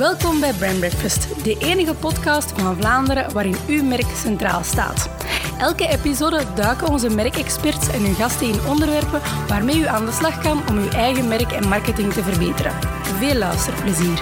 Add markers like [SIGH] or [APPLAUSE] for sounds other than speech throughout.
Welkom bij Brand Breakfast, de enige podcast van Vlaanderen waarin uw merk centraal staat. Elke episode duiken onze merkexperts en hun gasten in onderwerpen waarmee u aan de slag kan om uw eigen merk en marketing te verbeteren. Veel luisterplezier.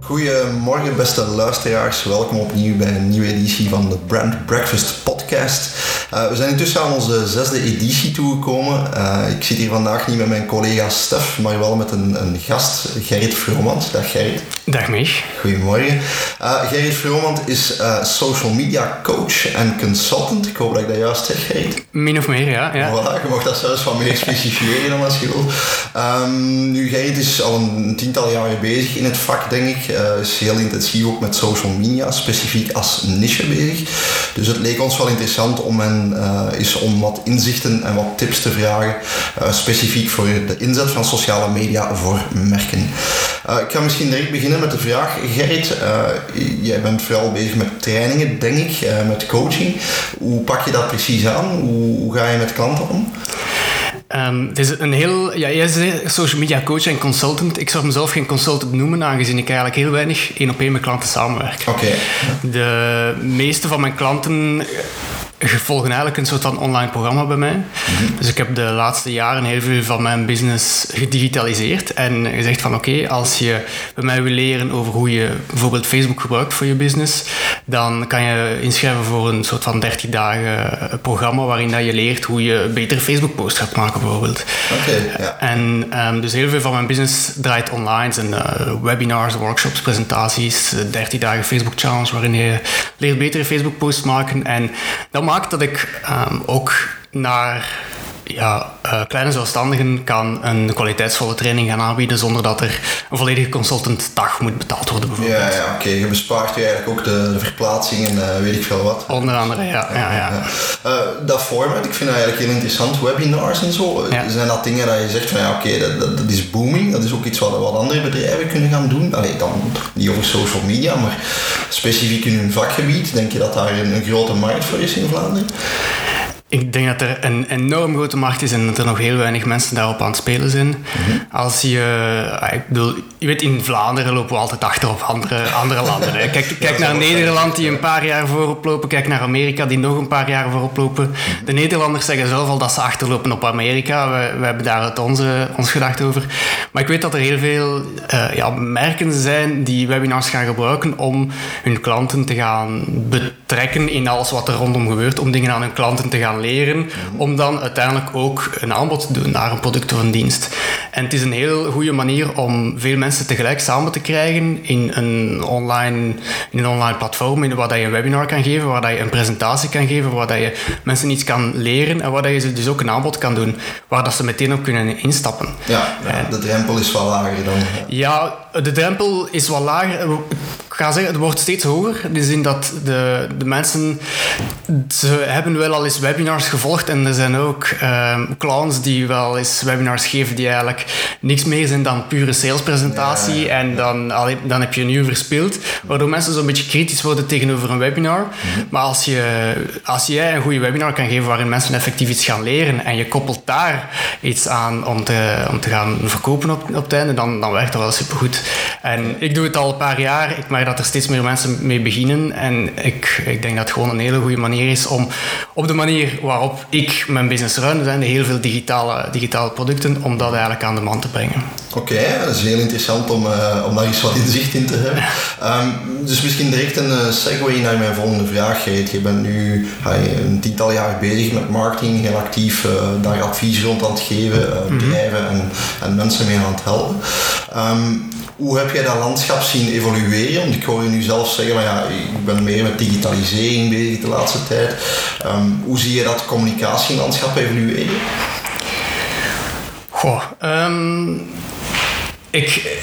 Goedemorgen beste luisteraars, welkom opnieuw bij een nieuwe editie van de Brand Breakfast podcast. Uh, we zijn intussen aan onze zesde editie toegekomen. Uh, ik zit hier vandaag niet met mijn collega Stef, maar wel met een, een gast, Gerrit Vromand. Dag Gerrit. Dag Mich. Goedemorgen. Uh, Gerrit Vromand is social media coach en consultant. Ik hoop dat ik dat juist zeg, Gerrit. Min of meer, ja. ja. Voilà, je mag dat zelfs wat meer specifieren dan als je wilt. Um, nu, Gerrit is al een tiental jaren bezig in het vak, denk ik. is heel intensief ook met social media, specifiek als niche bezig. Dus het leek ons wel interessant om hen uh, is om wat inzichten en wat tips te vragen, uh, specifiek voor de inzet van sociale media voor merken. Uh, ik ga misschien direct beginnen met de vraag, Gerrit, jij bent vooral bezig met trainingen, denk ik, met coaching. Hoe pak je dat precies aan? Hoe, hoe ga je met klanten om? Um, het is een heel... Ja, jij zegt social media coach en consultant. Ik zou mezelf geen consultant noemen, aangezien ik eigenlijk heel weinig één op één met klanten samenwerk. Oké. Okay. De meeste van mijn klanten volgen eigenlijk een soort van online programma bij mij. Mhm. Dus ik heb de laatste jaren heel veel van mijn business gedigitaliseerd en gezegd van oké, als je bij mij wil leren over hoe je bijvoorbeeld Facebook gebruikt voor je business, dan kan je inschrijven voor een soort van 30 dagen programma waarin dat je leert hoe je betere Facebook post gaat maken bijvoorbeeld. Oké. ja. En um, dus heel veel van mijn business draait online, en uh, webinars, workshops, presentaties, 30 dagen Facebook challenge waarin je leert betere Facebook posts maken en dan maakt dat ik um, ook naar ja, uh, kleine zelfstandigen kan een kwaliteitsvolle training gaan aanbieden zonder dat er een volledige consultant dag moet betaald worden bijvoorbeeld. Ja, ja oké. Je bespaart je eigenlijk ook de, de verplaatsing en uh, weet ik veel wat. Onder andere, ja. ja, ja, ja. Uh, dat format, ik vind dat eigenlijk heel interessant. Webinars en zo. Zijn dat dingen dat je zegt van ja, oké, dat, dat, dat, is booming. Dat is ook iets wat, wat andere bedrijven kunnen gaan doen. Allee, dan niet over social media, maar specifiek in hun vakgebied. Denk je dat daar een, een grote markt voor is in Vlaanderen? Ik denk dat er een enorm grote markt is en dat er nog heel weinig mensen daarop aan het spelen zijn. Mhm. Als je, ah, ik bedoel, je weet, in Vlaanderen lopen we altijd achter op andere, andere landen. Hè. Kijk, kijk naar Nederland die een paar jaar voorop lopen, kijk naar Amerika die nog een paar jaar voorop lopen. Mhm. De Nederlanders zeggen zelf al dat ze achterlopen op Amerika. We, we hebben daar het onze, ons gedacht over. Maar ik weet dat er heel veel uh, ja, merken zijn die webinars gaan gebruiken om hun klanten te gaan betrekken in alles wat er rondom gebeurt, om dingen aan hun klanten te gaan leren, om dan uiteindelijk ook een aanbod te doen naar een product of een dienst. En het is een heel goede manier om veel mensen tegelijk samen te krijgen in een online, in een online platform, waar dat je een webinar kan geven, waar dat je een presentatie kan geven, waar dat je mensen iets kan leren en waar dat je ze dus ook een aanbod kan doen, waar dat ze meteen op kunnen instappen. Ja, de drempel is wat lager dan. Ja, de drempel is wat lager. Ik ga zeggen, het wordt steeds hoger. In de zin dat de, de mensen... Ze hebben wel al eens webinars gevolgd en er zijn ook uh, clowns die wel eens webinars geven die eigenlijk niks meer zijn dan pure salespresentatie. En dan, dan heb je een uur verspeeld. Waardoor mensen zo'n beetje kritisch worden tegenover een webinar. Mhm. Maar als, je, als jij een goede webinar kan geven waarin mensen effectief iets gaan leren en je koppelt daar iets aan om te, om te gaan verkopen op, op het einde, dan, dan werkt dat wel supergoed. En ik doe het al een paar jaar. Ik merk dat er steeds meer mensen mee beginnen. En ik, ik denk dat het gewoon een hele goede manier is om op de manier waarop ik mijn business run, zijn heel veel digitale, digitale producten, om dat eigenlijk aan de man te brengen. Oké, dat is heel interessant om, uh, om daar eens wat inzicht in te hebben. Um, dus misschien direct een uh, segue naar mijn volgende vraag. Je bent nu een tiental jaar bezig met marketing, heel actief uh, daar advies rond aan het geven, mhm. bedrijven en, en mensen mee aan het helpen. Um, hoe heb jij dat landschap zien evolueren? Want ik hoor je nu zelf zeggen, maar ja, ik ben meer met digitalisering bezig de laatste tijd. Um, hoe zie je dat communicatielandschap evolueren? Goh, um, ik,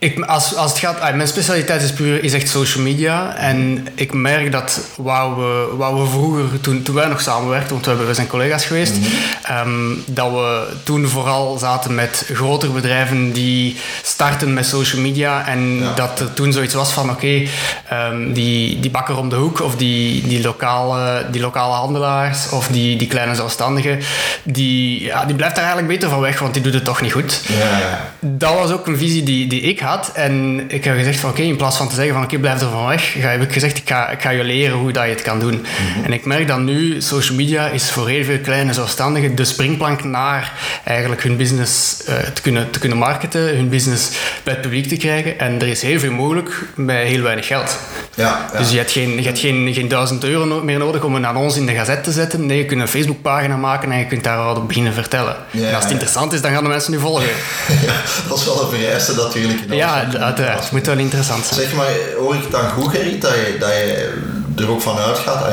ik, als, als het gaat, ah, mijn specialiteit is puur is echt social media. En ik merk dat waar we, waar we vroeger, toen, toen wij nog samenwerkten, want we, hebben, we zijn collega's geweest, ehm, dat we toen vooral zaten met grotere bedrijven die starten met social media. En dat er toen zoiets was van: oké, ehm, die, die bakker om de hoek of die, die, lokale, die lokale handelaars of die, die kleine zelfstandigen, die, ja, die blijft daar eigenlijk beter van weg, want die doet het toch niet goed. Ja. Dat was ook een visie die, die ik had. En ik heb gezegd van oké, in plaats van te zeggen van oké, blijf er van weg, ga, heb ik gezegd ik ga, ik ga je leren hoe dat je het kan doen. Mhm. En ik merk dat nu, social media is voor heel veel kleine zelfstandigen de springplank naar eigenlijk hun business eh, te, kunnen, te kunnen marketen, hun business bij het publiek te krijgen. En er is heel veel mogelijk bij heel weinig geld. Ja, ja. Dus je hebt geen, je hebt geen, geen duizend euro meer nodig om een annons in de gazette te zetten. Nee, je kunt een Facebookpagina maken en je kunt daar op beginnen vertellen. Ja, en als het interessant is, dan gaan de mensen nu volgen. [LAUGHS] ja, dat is wel een vereiste natuurlijk. in Ja, uiteraard. Het moet wel interessant zijn. Zeg maar, hoor ik het dan goed, Gerrit, dat je, dat je er ook van uitgaat,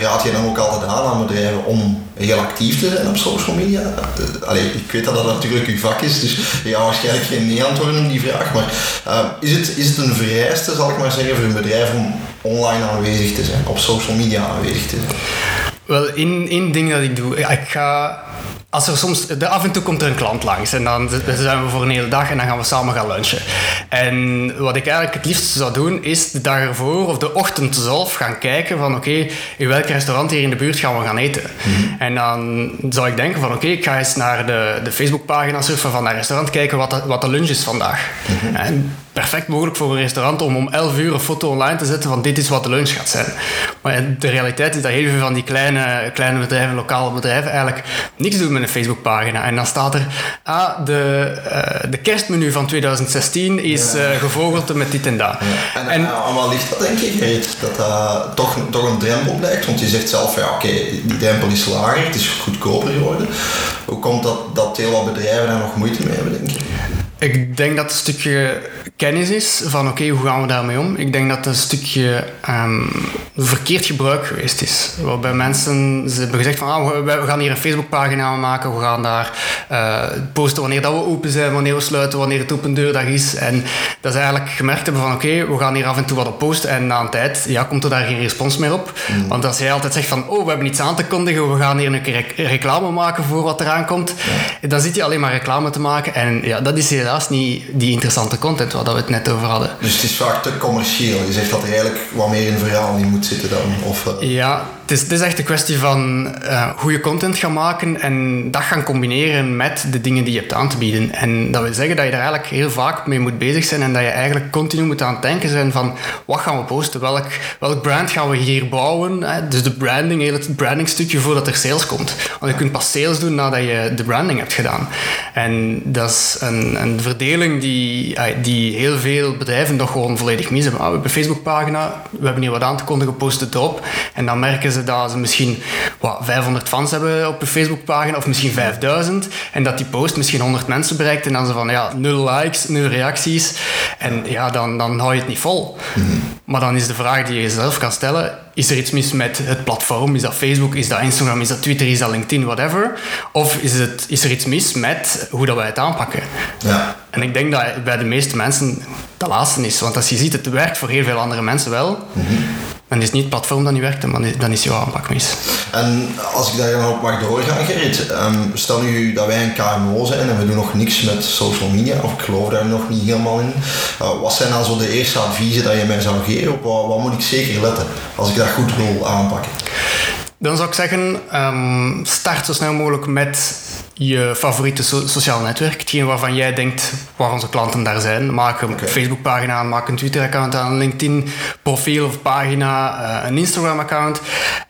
raad je dan ook altijd aan aan bedrijven om heel actief te zijn op social media? Eh, Allee, ik weet dat dat natuurlijk uw vak is, dus je gaat waarschijnlijk geen nee antwoorden op die vraag, maar eh, is, het, is het een vereiste, zal ik maar zeggen, voor een bedrijf om online aanwezig te zijn, op social media aanwezig te zijn? Wel, één, één ding dat ik doe, ja, ik ga... Als er soms, de, af en toe komt er een klant langs en dan zijn we voor een hele dag en dan gaan we samen gaan lunchen. En wat ik eigenlijk het liefst zou doen, is de dag ervoor of de ochtend zelf gaan kijken van oké, in welk restaurant hier in de buurt gaan we gaan eten. En dan zou ik denken van oké, ik ga eens naar de, de Facebookpagina surfen van dat restaurant, kijken wat de, wat de lunch is vandaag. En perfect mogelijk voor een restaurant om om 11 uur een foto online te zetten van dit is wat de lunch gaat zijn. Maar de realiteit is dat heel veel van die kleine, kleine bedrijven, lokale bedrijven, eigenlijk niks doen met een Facebookpagina. En dan staat er, ah, de, eh, de kerstmenu van 2016 is eh gevogeld met dit en dat. En, En- en aan wat ligt dat denk Gerrit? Dat dat toch, toch een drempel blijkt? Want je zegt zelf, ja oké, die drempel is lager, het is goedkoper geworden. Hoe komt dat dat heel wat bedrijven daar nog moeite mee hebben, denk je? Ik denk dat het een stukje kennis is van oké, hoe gaan we daarmee om? Ik denk dat het een stukje ehm, verkeerd gebruik geweest is. Waarbij mensen ze hebben gezegd van ah, we, gaan hier een Facebookpagina maken, we gaan daar eh, posten wanneer dat we open zijn, wanneer we sluiten, wanneer het open deurdag is. En dat ze eigenlijk gemerkt hebben van oké, we gaan hier af en toe wat op posten en na een tijd ja, komt er daar geen respons meer op. Want als jij altijd zegt van oh, we hebben iets aan te kondigen, we gaan hier een keer rec- reclame maken voor wat eraan komt, dan zit je alleen maar reclame te maken en ja, dat is helaas niet die interessante content waar dat we het net over hadden. Dus het is vaak te commercieel. Je zegt dat er eigenlijk wat meer in verhaal in moet zitten dan. Of, eh, Ja, is, het is echt een kwestie van eh, goede content gaan maken en dat gaan combineren met de dingen die je hebt aan te bieden. En dat wil zeggen dat je daar eigenlijk heel vaak mee moet bezig zijn en dat je eigenlijk continu moet aan het denken zijn van wat gaan we posten, welk, welk brand gaan we hier bouwen. Hè? Dus de branding, heel het brandingstukje voordat er sales komt. Want je kunt pas sales doen nadat je de branding hebt gedaan. En dat is een, een verdeling die, eh, die heel veel bedrijven nog gewoon volledig mis hebben. Ah, we hebben een Facebookpagina, we hebben hier wat aan te kondigen, post het erop. En dan merken ze dat ze misschien wat, 500 fans hebben op een Facebookpagina, of misschien 5000. En dat die post misschien 100 mensen bereikt. En dan ze van, ja, nul likes, nul reacties. En ja, dan, dan hou je het niet vol. Maar dan is de vraag die je jezelf kan stellen, is er iets mis met het platform? Is dat Facebook, is dat Instagram, is dat Twitter, is dat LinkedIn, whatever? Of is, het, is er iets mis met hoe dat wij het aanpakken? ja. En ik denk dat bij de meeste mensen dat laatste is. Want als je ziet, het werkt voor heel veel andere mensen wel. Dan is niet het platform dat niet werkt, is, dan is jouw aanpak mis. En als ik daar dan op mag doorgaan, Gerrit. ehm, stel nu dat wij een KMO zijn en we doen nog niks met social media, of ik geloof daar nog niet helemaal in. Uh, wat zijn dan zo de eerste adviezen dat je mij zou geven? Op wat, wat moet ik zeker letten als ik dat goed wil aanpakken? Dan zou ik zeggen, ehm, start zo snel mogelijk met je favoriete so sociaal netwerk. Hetgeen waarvan jij denkt waar onze klanten daar zijn. Maak een. Facebook-pagina aan, maak een Twitter-account aan, een LinkedIn-profiel of pagina, eh, een Instagram-account.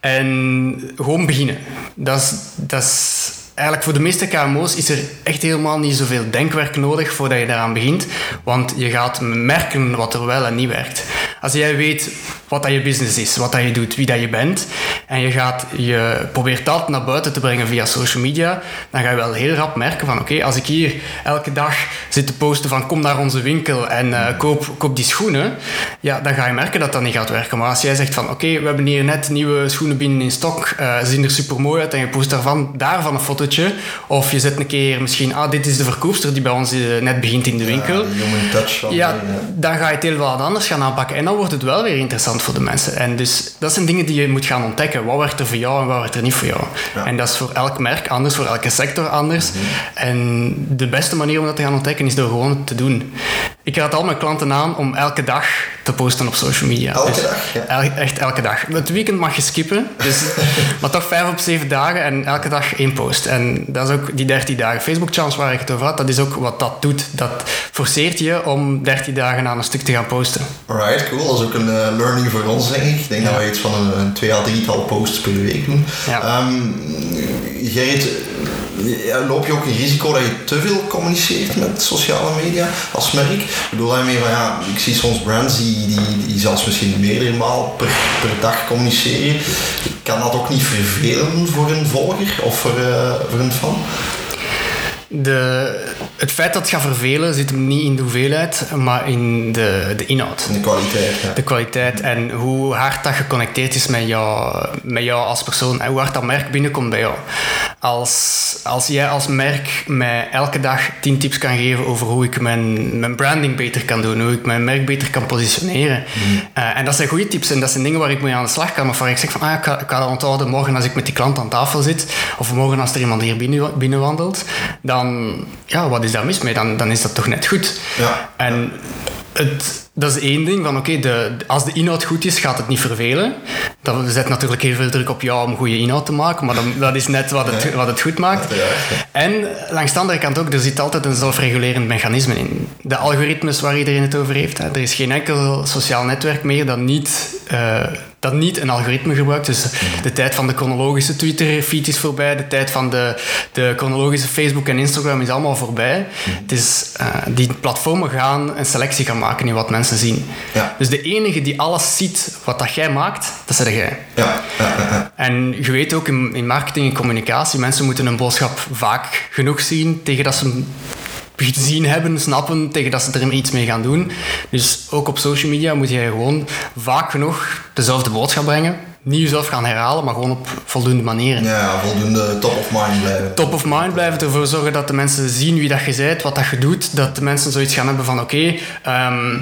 En gewoon beginnen. Dat is, dat is eigenlijk voor de meeste KMO's is er echt helemaal niet zoveel denkwerk nodig voordat je daaraan begint. Want je gaat merken wat er wel en niet werkt. Als jij weet wat dat je business is, wat dat je doet, wie dat je bent, en je, gaat, je probeert dat naar buiten te brengen via social media, dan ga je wel heel rap merken van oké, als ik hier elke dag zit te posten van kom naar onze winkel en uh, koop, koop die schoenen, ja, dan ga je merken dat dat niet gaat werken. Maar als jij zegt van oké, we hebben hier net nieuwe schoenen binnen in stok, uh, zien er super mooi uit en je post daarvan, daarvan een fotootje, of je zet een keer misschien, ah, dit is de verkoopster die bij ons net begint in de winkel. Ja, dan ga je het heel wat anders gaan aanpakken en dan wordt het wel weer interessant voor de mensen. En dus dat zijn dingen die je moet gaan ontdekken. Wat werkt er voor jou en wat werkt er niet voor jou? En dat is voor elk merk anders, voor elke sector anders. Mhm. En de beste manier om dat te gaan ontdekken is door gewoon te doen. Ik raad al mijn klanten aan om elke dag te posten op social media. Elke dus dag? Ja. echt elke dag. Het weekend mag je skippen, dus, [LAUGHS] maar toch vijf op zeven dagen en elke dag één post. En dat is ook die 13 dagen Facebook Challenge waar ik het over had. Dat is ook wat dat doet. Dat forceert je om 13 dagen aan een stuk te gaan posten. Alright, cool. Dat is ook een uh, learning voor ons, denk ik. Ik denk dat we iets van een, een twee à drietal posts per week doen. Ja. Um, Gerrit, loop je ook een risico dat je te veel communiceert met sociale media als merk? Ik bedoel daarmee van ja, ik zie soms brands die, die, zelfs misschien meerdere maal per, per dag communiceren. Kan dat ook niet vervelen voor een volger of voor, uh, voor een fan? De, het feit dat het gaat vervelen zit hem niet in de hoeveelheid, maar in de, de inhoud. De kwaliteit. Ja. De kwaliteit en hoe hard dat geconnecteerd is met jou, met jou als persoon en hoe hard dat merk binnenkomt bij jou. Als, als jij als merk mij elke dag tien tips kan geven over hoe ik mijn, mijn branding beter kan doen, hoe ik mijn merk beter kan positioneren. Mm. Uh, en dat zijn goede tips en dat zijn dingen waar ik mee aan de slag kan. Of waar ik zeg van, ah, ik, ga, ik ga dat onthouden morgen als ik met die klant aan tafel zit. Of morgen als er iemand hier binnen, binnenwandelt. Dan, ja, wat is daar mis mee? Dan, dan is dat toch net goed. Ja. En het, dat is één ding. Van, oké, de, als de inhoud goed is, gaat het niet vervelen. Dat zet natuurlijk heel veel druk op jou om goede inhoud te maken, maar dan, dat is net wat het, wat het goed maakt. En langs de andere kant ook, er zit altijd een zelfregulerend mechanisme in. De algoritmes waar iedereen het over heeft. Hè. Er is geen enkel sociaal netwerk meer dat niet... Uh, dat niet een algoritme gebruikt. Dus de tijd van de chronologische Twitter-feed is voorbij. De tijd van de, de chronologische Facebook en Instagram is allemaal voorbij. Het is, uh, die platformen gaan een selectie gaan maken in wat mensen zien. Ja. Dus de enige die alles ziet wat dat jij maakt, dat zeg jij. Ja. Ja, en je weet ook in, in marketing en communicatie, mensen moeten een boodschap vaak genoeg zien tegen dat ze gezien hebben, snappen, tegen dat ze er iets mee gaan doen. Dus ook op social media moet je gewoon vaak genoeg dezelfde boodschap brengen. Niet jezelf gaan herhalen, maar gewoon op voldoende manieren. Ja, voldoende top of mind blijven. Top of mind blijven, ervoor zorgen dat de mensen zien wie dat je bent, wat dat je doet. Dat de mensen zoiets gaan hebben van oké, ehm,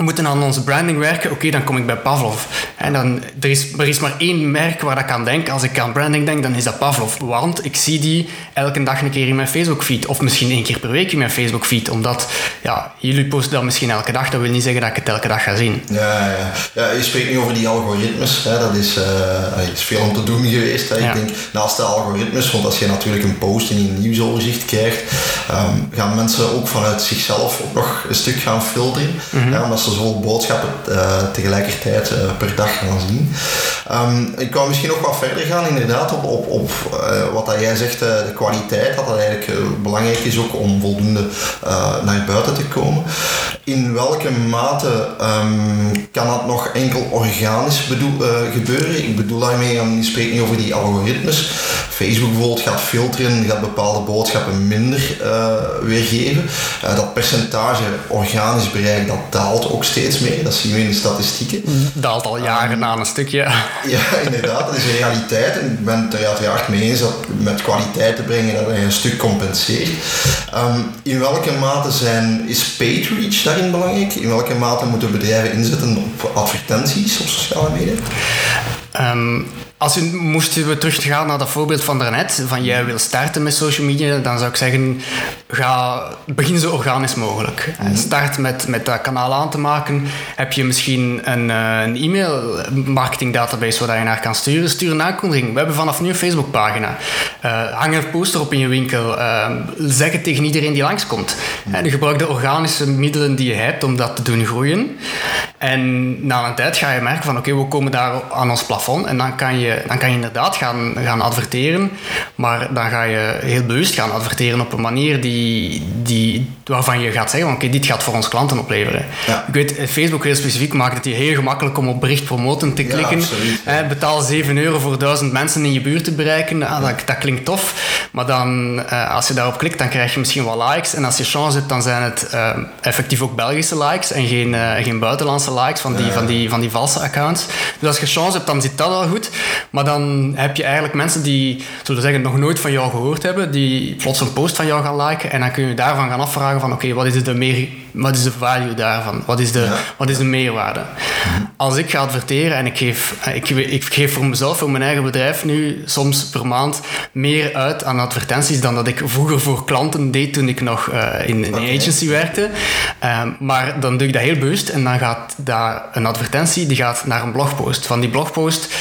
we moeten aan onze branding werken, oké, dan kom ik bij Pavlov. En dan, er, is, er is maar één merk waar ik aan denk. Als ik aan branding denk, dan is dat Pavlov. Want ik zie die elke dag een keer in mijn Facebook-feed. Of misschien één keer per week in mijn Facebook-feed. Omdat, ja, jullie posten dat misschien elke dag. Dat wil niet zeggen dat ik het elke dag ga zien. Ja, ja. ja je spreekt nu over die algoritmes. Hè. Dat is, uh, is veel om te doen geweest. Hè. Ik denk, naast de algoritmes, want als je natuurlijk een post in je nieuwsoverzicht krijgt, um, gaan mensen ook vanuit zichzelf ook nog een stuk gaan filteren. Mm -hmm. omdat ze zoveel boodschappen uh, tegelijkertijd uh, per dag gaan zien. Um, ik kan misschien nog wat verder gaan, inderdaad, op, op, op uh, wat dat jij zegt, de kwaliteit, dat dat eigenlijk belangrijk is ook om voldoende naar buiten te komen. In welke mate um, kan dat nog enkel organisch bedoel, gebeuren? Ik bedoel daarmee, je spreekt niet over die algoritmes. Facebook bijvoorbeeld gaat filteren, gaat bepaalde boodschappen minder weergeven. dat percentage organisch bereik, dat daalt ook steeds meer. Dat zien we in de statistieken. Daalt al jaren um, aan een stukje. [LAUGHS] Ja, inderdaad. Dat is realiteit. En ik ben het er uiteraard mee eens dat met kwaliteit te brengen dat je een stuk compenseert. Um, in welke mate zijn, is paid reach daarin belangrijk? In welke mate moeten bedrijven inzetten op advertenties op sociale media? Um, als je moesten we teruggaan naar dat voorbeeld van daarnet, van jij wil starten met social media, dan zou ik zeggen, ga, begin zo organisch mogelijk. Mm Start met, met dat kanaal aan te maken. Heb je misschien een, eh, een e-mail marketing database waar je naar kan sturen, stuur een aankondiging. We hebben vanaf nu een Facebookpagina. Uh, hang een poster op in je winkel. Uh, zeg het tegen iedereen die langskomt. Mm En gebruik de organische middelen die je hebt om dat te doen groeien. En na een tijd ga je merken van oké, we komen daar aan ons plafond en dan kan je, dan kan je inderdaad gaan, gaan adverteren, maar dan ga je heel bewust gaan adverteren op een manier die, die, waarvan je gaat zeggen oké, dit gaat voor ons klanten opleveren. Ja. Ik weet, Facebook heel specifiek maakt het je heel gemakkelijk om op bericht promoten te klikken. absoluut, ja. Eh, betaal 7 euro voor 1000 mensen in je buurt te bereiken. Ah, dat, dat klinkt tof. Maar dan, eh, als je daarop klikt, dan krijg je misschien wel likes. En als je chance hebt, dan zijn het eh, effectief ook Belgische likes en geen, eh, geen buitenlandse likes van die, van, die, van die valse accounts. Dus als je chance hebt, dan zit dat al goed. Maar dan heb je eigenlijk mensen die, zullen zeggen, nog nooit van jou gehoord hebben, die plots een post van jou gaan liken. En dan kun je daarvan gaan afvragen van, oké, wat is de meer... Wat is de value daarvan? Wat is de, wat is de meerwaarde? Als ik ga adverteren en ik geef, eh, ik, ik geef voor mezelf, voor mijn eigen bedrijf nu soms per maand meer uit aan advertenties dan dat ik vroeger voor klanten deed toen ik nog eh, in een agency werkte. Ehm, maar dan doe ik dat heel bewust en dan gaat daar een advertentie die gaat naar een blogpost. Van die blogpost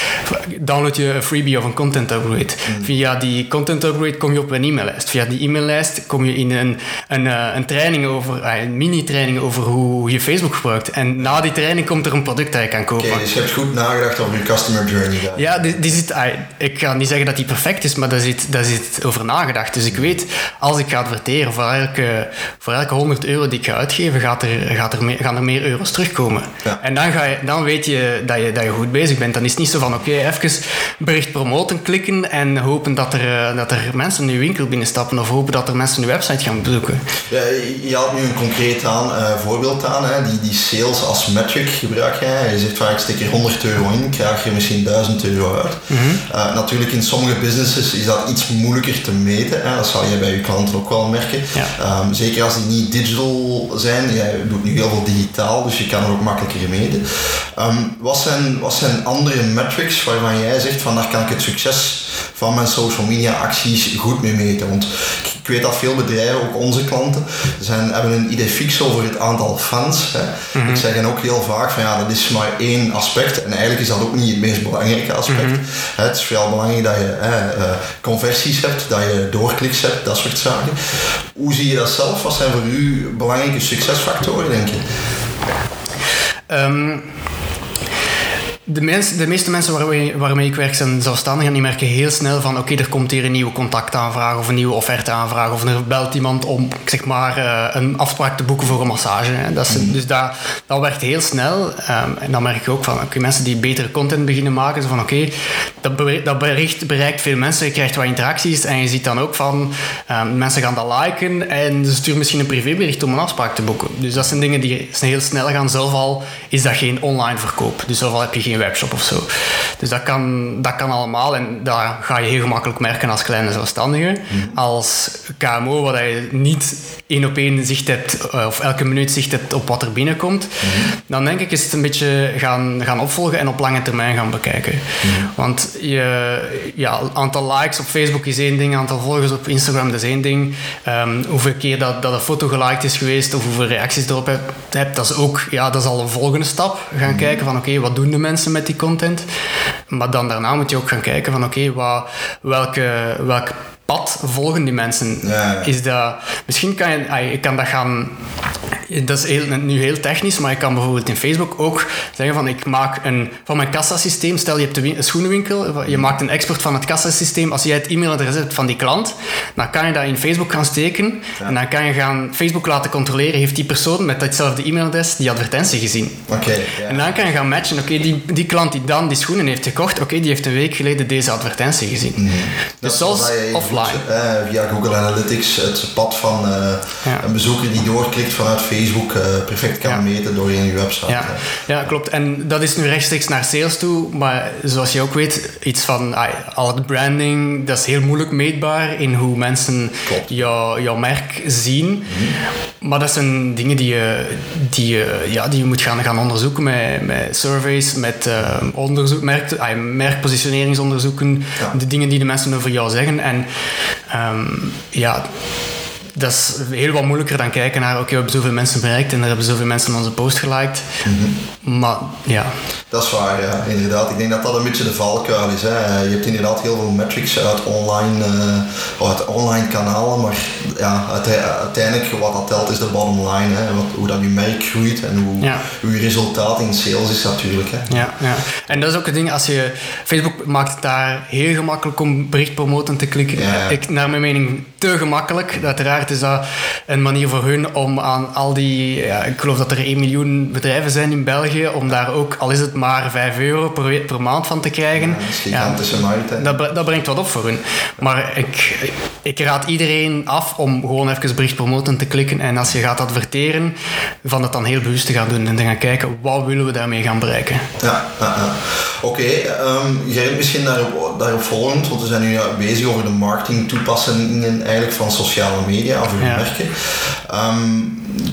download je een freebie of een content upgrade. Via die content upgrade kom je op een e-maillijst. Via die e-maillijst kom je in een, een, eh, een training over, een mini-training over hoe je Facebook gebruikt. En na die training komt er een product dat je kan kopen. Oké, dus je hebt goed nagedacht over je customer journey daar. Ja, die, die zit, ik ga niet zeggen dat die perfect is, maar daar zit, daar zit over nagedacht. Dus ik weet, als ik ga adverteren, voor elke, voor elke 100 euro die ik ga uitgeven, gaat er, gaat er meer, gaan er meer euro's terugkomen. Ja. En dan, ga je, dan weet je dat, je dat je goed bezig bent. Dan is het niet zo van, oké, even bericht promoten klikken en hopen dat er, eh, dat er mensen in je winkel binnenstappen of hopen dat er mensen je website gaan bezoeken. Ja, je had nu een concreet eh, voorbeeld aan, hè. Die, die sales als metric gebruik jij. Je zegt vaak, ik steek er 100 euro in, krijg je misschien 1000 euro uit. Eh, natuurlijk, in sommige businesses is dat iets moeilijker te meten. Hè. Dat zal je bij je klanten ook wel merken. Ja. Ehm, zeker als die niet digital zijn. Jij doet nu heel veel digitaal, dus je kan er ook makkelijker meten. Ehm, wat, zijn, wat zijn andere metrics waarvan jij zegt van daar kan ik het succes van mijn social media acties goed mee meten? Want ik weet dat veel bedrijven, ook onze klanten, zijn, hebben een idee fix over het aantal fans. Hè. Ik zeg hen ook heel vaak van ja, dat is maar één aspect. En eigenlijk is dat ook niet het meest belangrijke aspect. Hè, Het is veel belangrijk dat je hè, eh, conversies hebt, dat je doorkliks hebt, dat soort zaken. Hoe zie je dat zelf? Wat zijn voor u belangrijke succesfactoren, denk je? Ehm, de, mens, de meeste mensen waarmee, waarmee ik werk zijn zelfstandigen die merken heel snel van oké, er komt hier een nieuwe contactaanvraag of een nieuwe offerteaanvraag of er belt iemand om zeg maar eh, een afspraak te boeken voor een massage. Hè. Dat is, Dus dat, dat werkt heel snel. Ehm, en dan merk ik ook van oké, mensen die betere content beginnen maken, zo van oké, dat, bericht, dat bericht bereikt veel mensen, je krijgt wat interacties en je ziet dan ook van ehm, mensen gaan dat liken en ze sturen misschien een privébericht om een afspraak te boeken. Dus dat zijn dingen die heel snel gaan. Zelf al is dat geen online verkoop. Dus zelf al heb je geen webshop of zo. Dus dat kan, dat kan allemaal en dat ga je heel gemakkelijk merken als kleine zelfstandige. Als KMO, waar je niet één op één zicht hebt eh, of elke minuut zicht hebt op wat er binnenkomt, dan denk ik is het een beetje gaan, gaan opvolgen en op lange termijn gaan bekijken. Want je, ja, aantal likes op Facebook is één ding, aantal volgers op Instagram dat is één ding. Ehm, hoeveel keer dat, dat een foto geliked is geweest of hoeveel reacties erop hebt, hebt, dat is ook ja, dat is al een volgende stap. Gaan kijken van oké, wat doen de mensen met die content? Maar dan daarna moet je ook gaan kijken van oké, welke, welk pad volgen die mensen? Ja. Is dat, misschien kan je, je kan dat gaan dat is heel, nu heel technisch, maar ik kan bijvoorbeeld in Facebook ook zeggen van ik maak een, van mijn kassasysteem, stel je hebt een win- een schoenenwinkel, je maakt een export van het kassasysteem, als jij het e-mailadres hebt van die klant, dan kan je dat in Facebook gaan steken en dan kan je gaan Facebook laten controleren, heeft die persoon met datzelfde e-mailadres die advertentie gezien. Oké, ja. En dan kan je gaan matchen, oké, die, die klant die dan die schoenen heeft gekocht, oké, die heeft een week geleden deze advertentie gezien. Dat Dus je offline. Doet, eh, via Google Analytics het pad van eh, Ja. een bezoeker die doorklikt vanuit Facebook eh, perfect kan Ja. meten door je website. Ja, ja, klopt. En dat is nu rechtstreeks naar sales toe. Maar zoals je ook weet, iets van al het branding, dat is heel moeilijk meetbaar in hoe mensen jou, jouw merk zien. Maar dat zijn dingen die je, die je, ja, die je moet gaan, gaan onderzoeken met, met surveys, met eh, onderzoek, merk, merkpositioneringsonderzoeken, de dingen die de mensen over jou zeggen. En ehm, ja, dat is heel wat moeilijker dan kijken naar, oké, we hebben zoveel mensen bereikt en er hebben zoveel mensen onze post geliked. Maar ja, Dat is waar, ja, inderdaad. Ik denk dat dat een beetje de valkuil is. Hè. Je hebt inderdaad heel veel metrics uit online, eh, uit online kanalen, maar ja, uiteindelijk wat dat telt is de bottom line. Hè. Wat, hoe dat je merk groeit en hoe, Ja. hoe je resultaat in sales is natuurlijk. Hè. Ja, ja. En dat is ook het ding, als je... Facebook maakt het daar heel gemakkelijk om bericht promoten te klikken. Ja, ja. Ik, naar mijn mening te gemakkelijk. Uiteraard is dat een manier voor hun om aan al die... Ja, ik geloof dat er 1 miljoen bedrijven zijn in België, om daar ook, al is het maar 5 euro per, per maand van te krijgen. Ja, dat is gigantische markt, hè. Dat, dat brengt wat op voor hun. Maar ik, ik raad iedereen af om gewoon even bericht promoten te klikken. En als je gaat adverteren, van het dan heel bewust te gaan doen. En te gaan kijken, wat willen we daarmee gaan bereiken. Ja, ja, ja. oké. ehm, Gerrit, misschien daarop, daarop volgend, want we zijn nu ja, bezig over de marketing toepassingen eigenlijk van sociale media uw Ja. merken. Ehm,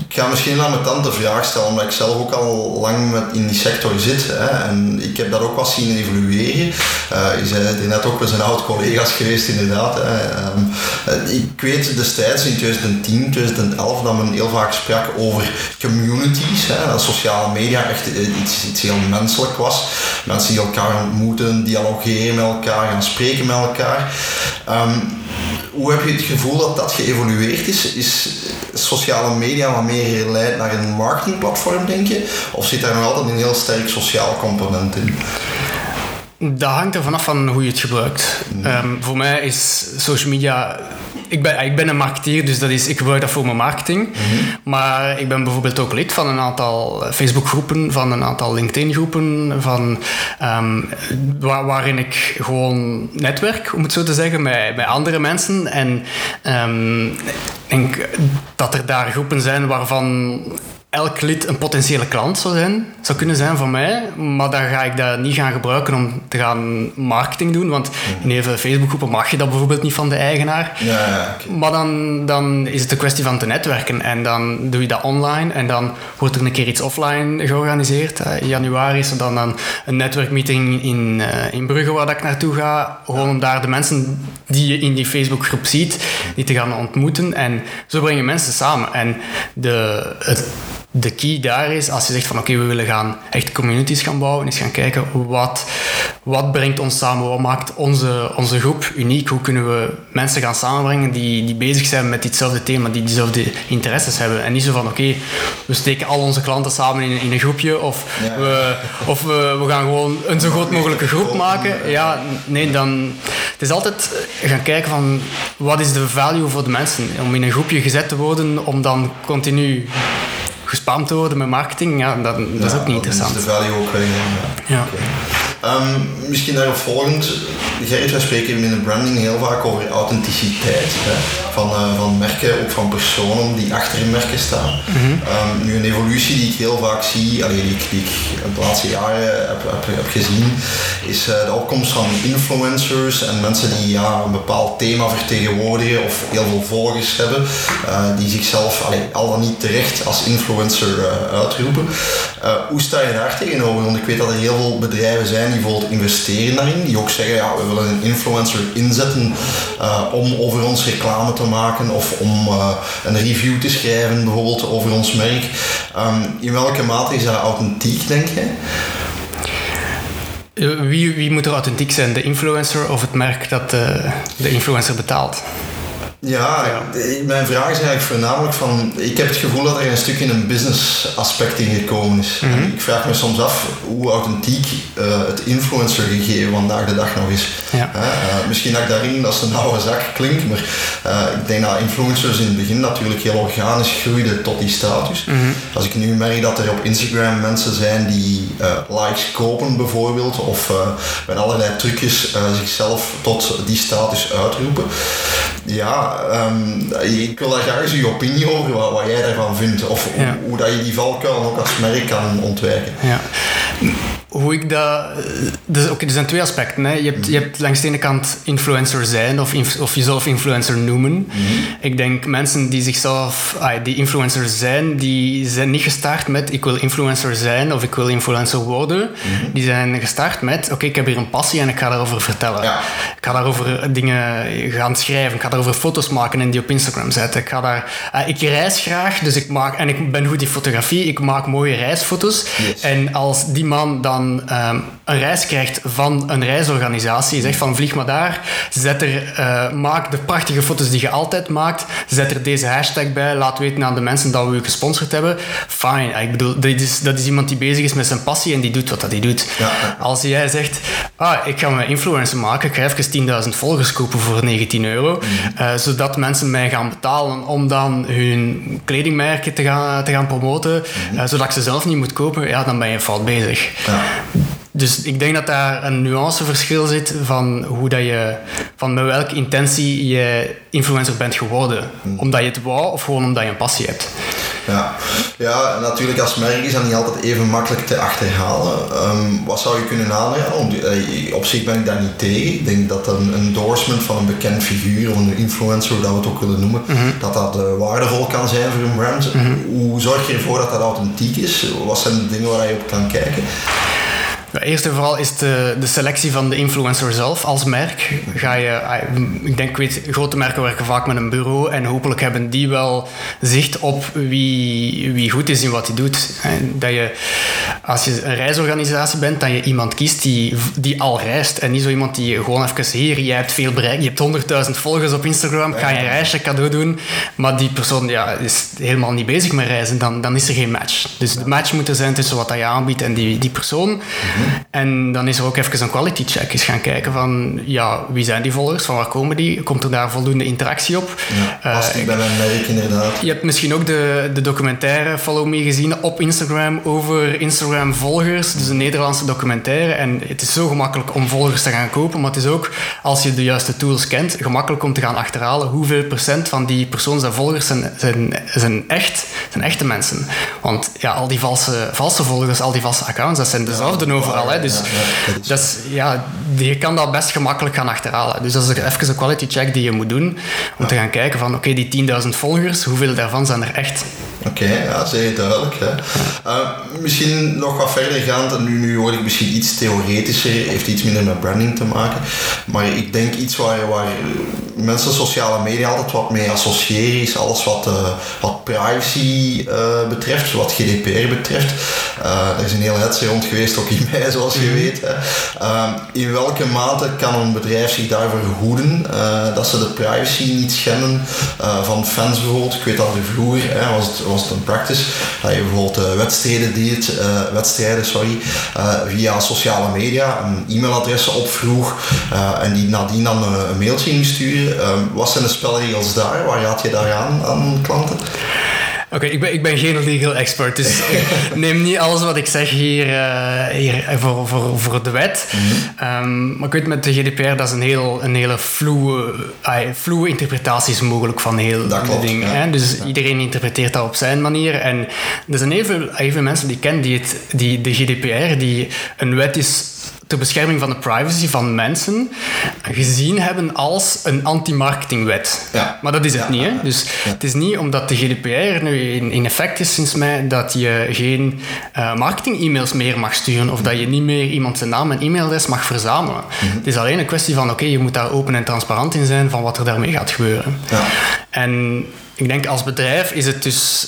ik ga misschien aan mijn tante de vraag stellen, omdat ik zelf ook al lang met in die sector zit. Hè, en ik heb dat ook wat zien evolueren. Eh, je zei het net ook, we zijn oud collega's geweest inderdaad. Hè. Ehm, eh, ik weet destijds in 2010, 2011 dat men heel vaak sprak over communities. Hè, dat sociale media echt eh, iets, iets heel menselijk was. Mensen die elkaar ontmoeten, dialogeren met elkaar, gaan spreken met elkaar. Ehm, hoe heb je het gevoel dat dat geëvolueerd is? Is sociale media wat meer geleid naar een marketingplatform, denk je? Of zit daar nog altijd een heel sterk sociaal component in? Dat hangt er vanaf van hoe je het gebruikt. Ehm, voor mij is social media. Ik ben, ik ben een marketeer, dus dat is, ik gebruik dat voor mijn marketing. Maar ik ben bijvoorbeeld ook lid van een aantal Facebookgroepen, van een aantal LinkedIn-groepen, van, ehm, waar, waarin ik gewoon netwerk, om het zo te zeggen, met, met andere mensen. En ehm, ik denk dat er daar groepen zijn waarvan elk lid een potentiële klant zou, zijn, zou kunnen zijn van mij. Maar dan ga ik dat niet gaan gebruiken om te gaan marketing doen. Want in heel veel Facebookgroepen mag je dat bijvoorbeeld niet van de eigenaar. Ja. Maar dan, dan is het een kwestie van te netwerken. En dan doe je dat online. En dan wordt er een keer iets offline georganiseerd. Eh, In januari is er dan een, een netwerkmeeting in, eh, in Brugge waar dat ik naartoe ga. Gewoon om daar de mensen die je in die Facebookgroep ziet, die te gaan ontmoeten. En zo breng je mensen samen. En de, het, de key daar is, als je zegt van oké, we willen gaan echt communities gaan bouwen, is gaan kijken wat, wat brengt ons samen, wat maakt onze, onze groep uniek, hoe kunnen we mensen gaan samenbrengen die, die bezig zijn met ditzelfde thema, die diezelfde interesses hebben. En niet zo van oké, we steken al onze klanten samen in, in een groepje of, Ja. we, of we, we gaan gewoon een zo groot mogelijke groep maken. Ja, nee, dan... Het is altijd gaan kijken van wat is de value voor de mensen om in een groepje gezet te worden, om dan continu gespamd te worden met marketing, ja, dat, dat is ook niet interessant. Dan is de value ook weg. Ja. Ja. Ehm, misschien daarop volgend, Gerrit, wij spreken in de branding heel vaak over authenticiteit hè, van, eh, van merken, ook van personen die achter een merken staan. Ehm, nu een evolutie die ik heel vaak zie, allee, die, ik, die ik de laatste jaren heb, heb, heb gezien, is eh, de opkomst van influencers en mensen die ja, een bepaald thema vertegenwoordigen of heel veel volgers hebben, eh, die zichzelf allee, al dan niet terecht als influencer uitroepen. Hoe sta je daar tegenover? Want ik weet dat er heel veel bedrijven zijn die bijvoorbeeld investeren daarin, die ook zeggen, ja, we willen een influencer inzetten eh, om over ons reclame te maken of om eh, een review te schrijven bijvoorbeeld over ons merk. Ehm, in welke mate is dat authentiek, denk je? Eh, Wie, wie moet er authentiek zijn? De influencer of het merk dat de influencer betaalt? Ja, mijn vraag is eigenlijk voornamelijk van, ik heb het gevoel dat er een stukje een business aspect in gekomen is. Mhm. Ik vraag me soms af hoe authentiek eh, het influencer gegeven vandaag de dag nog is. Ja. Eh, misschien dat ik daarin als een oude zak klink, maar eh, ik denk dat influencers in het begin natuurlijk heel organisch groeiden tot die status. Mhm. Als ik nu merk dat er op Instagram mensen zijn die likes kopen bijvoorbeeld, of met allerlei trucjes zichzelf tot die status uitroepen. Ja, ehm, ik wil daar graag eens uw opinie over, wat, wat jij daarvan vindt. Of hoe- hoe, dat je die valkuil ook als merk kan ontwijken. Ja. Hoe ik dat... Dus, oké, er zijn twee aspecten. Hè. Je, hebt, je hebt langs de ene kant influencer zijn of, inf- of jezelf influencer noemen. Ik denk mensen die zichzelf... ah, die influencer zijn, die zijn niet gestart met ik wil influencer zijn of ik wil influencer worden. Die zijn gestart met oké, ik heb hier een passie en ik ga daarover vertellen. Ja. Ik ga daarover dingen gaan schrijven. Ik ga daarover foto's maken en die op Instagram zetten. Ik, ga daar, eh, ik reis graag, dus ik maak... En ik ben goed in fotografie. Ik maak mooie reisfoto's. Yes. En als die man dan ehm, een reis krijgt van een reisorganisatie. Je zegt van vlieg maar daar, zet er, uh, maak de prachtige foto's die je altijd maakt, zet er deze hashtag bij, laat weten aan de mensen dat we je gesponsord hebben. Fine. Ik bedoel, dat is, dat is iemand die bezig is met zijn passie en die doet wat dat hij doet. Ja. Als jij zegt, ah, ik ga mijn influencer maken, ik ga even 10.000 volgers kopen voor 19 euro, mhm. uh, zodat mensen mij gaan betalen om dan hun kledingmerken te gaan, te gaan promoten, mm zodat ik ze zelf niet moet kopen, ja, dan ben je fout bezig. Ja. Dus ik denk dat daar een nuanceverschil zit van hoe dat je, van met welke intentie je influencer bent geworden. Hmm. Omdat je het wou of gewoon omdat je een passie hebt. Ja, ja natuurlijk als merk is dat niet altijd even makkelijk te achterhalen. Um, wat zou je kunnen aanraden? Eh, op zich ben ik daar niet tegen. Ik denk dat een endorsement van een bekend figuur of een influencer, hoe dat we het ook willen noemen, mhm. dat dat uh, waardevol kan zijn voor een brand. Mhm. Hoe zorg je ervoor dat dat authentiek is? Wat zijn de dingen waar je op kan kijken? Eerst en vooral is de, de selectie van de influencer zelf als merk. Ga je, ah, ik denk, weet, grote merken werken vaak met een bureau en hopelijk hebben die wel zicht op wie, wie goed is in wat hij doet. Dat je, als je een reisorganisatie bent, dat je iemand kiest die, die al reist en niet zo iemand die gewoon even hier, jij hebt veel bereik, je hebt 100.000 volgers op Instagram, ga je een reisje cadeau doen, maar die persoon ja, is helemaal niet bezig met reizen, dan, dan is er geen match. Dus de match moet er zijn tussen wat je aanbiedt en die, die persoon. En dan is er ook even een quality check. Eens gaan kijken van, ja, wie zijn die volgers? Van waar komen die? Komt er daar voldoende interactie op? Ja, past die uh, bij mijn merk inderdaad. Je hebt misschien ook de, de documentaire Follow Me gezien op Instagram over Instagram-volgers. Dus een Nederlandse documentaire. En het is zo gemakkelijk om volgers te gaan kopen, maar het is ook, als je de juiste tools kent, gemakkelijk om te gaan achterhalen hoeveel procent van die persoons en volgers zijn, zijn, zijn echt, zijn echte mensen. Want ja, al die valse, valse volgers, al die valse accounts, dat zijn dezelfde overal. Dus, dat is, ja, je kan dat best gemakkelijk gaan achterhalen. Dus dat is even een quality check die je moet doen. Om te gaan kijken van, oké, die 10.000 volgers, hoeveel daarvan zijn er echt? Oké, ja, zeer duidelijk. Hè. Uh, misschien nog wat verder gaand, en nu, nu word ik misschien iets theoretischer, heeft iets minder met branding te maken. Maar ik denk iets waar, waar mensen sociale media altijd wat mee associëren, is alles wat, uh, wat privacy uh, betreft, wat GDPR betreft. er is een hele hetze rond geweest, ook in mij, [LAUGHS] zoals je mhm. weet. Ehm, in welke mate kan een bedrijf zich daarvoor hoeden dat ze de privacy niet schenden van fans bijvoorbeeld? Ik weet dat er vroeger hè, was het was het een practice. Dat je bijvoorbeeld uh, wedstrijden deed, uh, wedstrijden sorry, uh, via sociale media een e-mailadres opvroeg en die nadien dan een mailtje ging Ehm, wat zijn de spelregels daar? Waar raad je daar aan aan klanten? Oké, ik, ben, ik ben geen legal expert, dus [LAUGHS] neem niet alles wat ik zeg hier, uh, hier voor, voor, voor de wet. Mm um, maar ik weet met de GDPR, dat is een, heel, een hele fluwe, uh, interpretatie is mogelijk van heel de dingen. Hè? Dus iedereen interpreteert dat op zijn manier. En er zijn heel veel, heel veel mensen die ik ken die, het, die de GDPR, die een wet is ter bescherming van de privacy van mensen gezien hebben als een anti-marketingwet. Ja. Maar dat is het niet. Hè? Dus het is niet omdat de GDPR nu in, in effect is sinds mei dat je geen uh, marketing-e-mails meer mag sturen of dat je niet meer iemand zijn naam en e-mailadres mag verzamelen. Mhm. Het is alleen een kwestie van oké, je moet daar open en transparant in zijn van wat er daarmee gaat gebeuren. En ik denk als bedrijf is het dus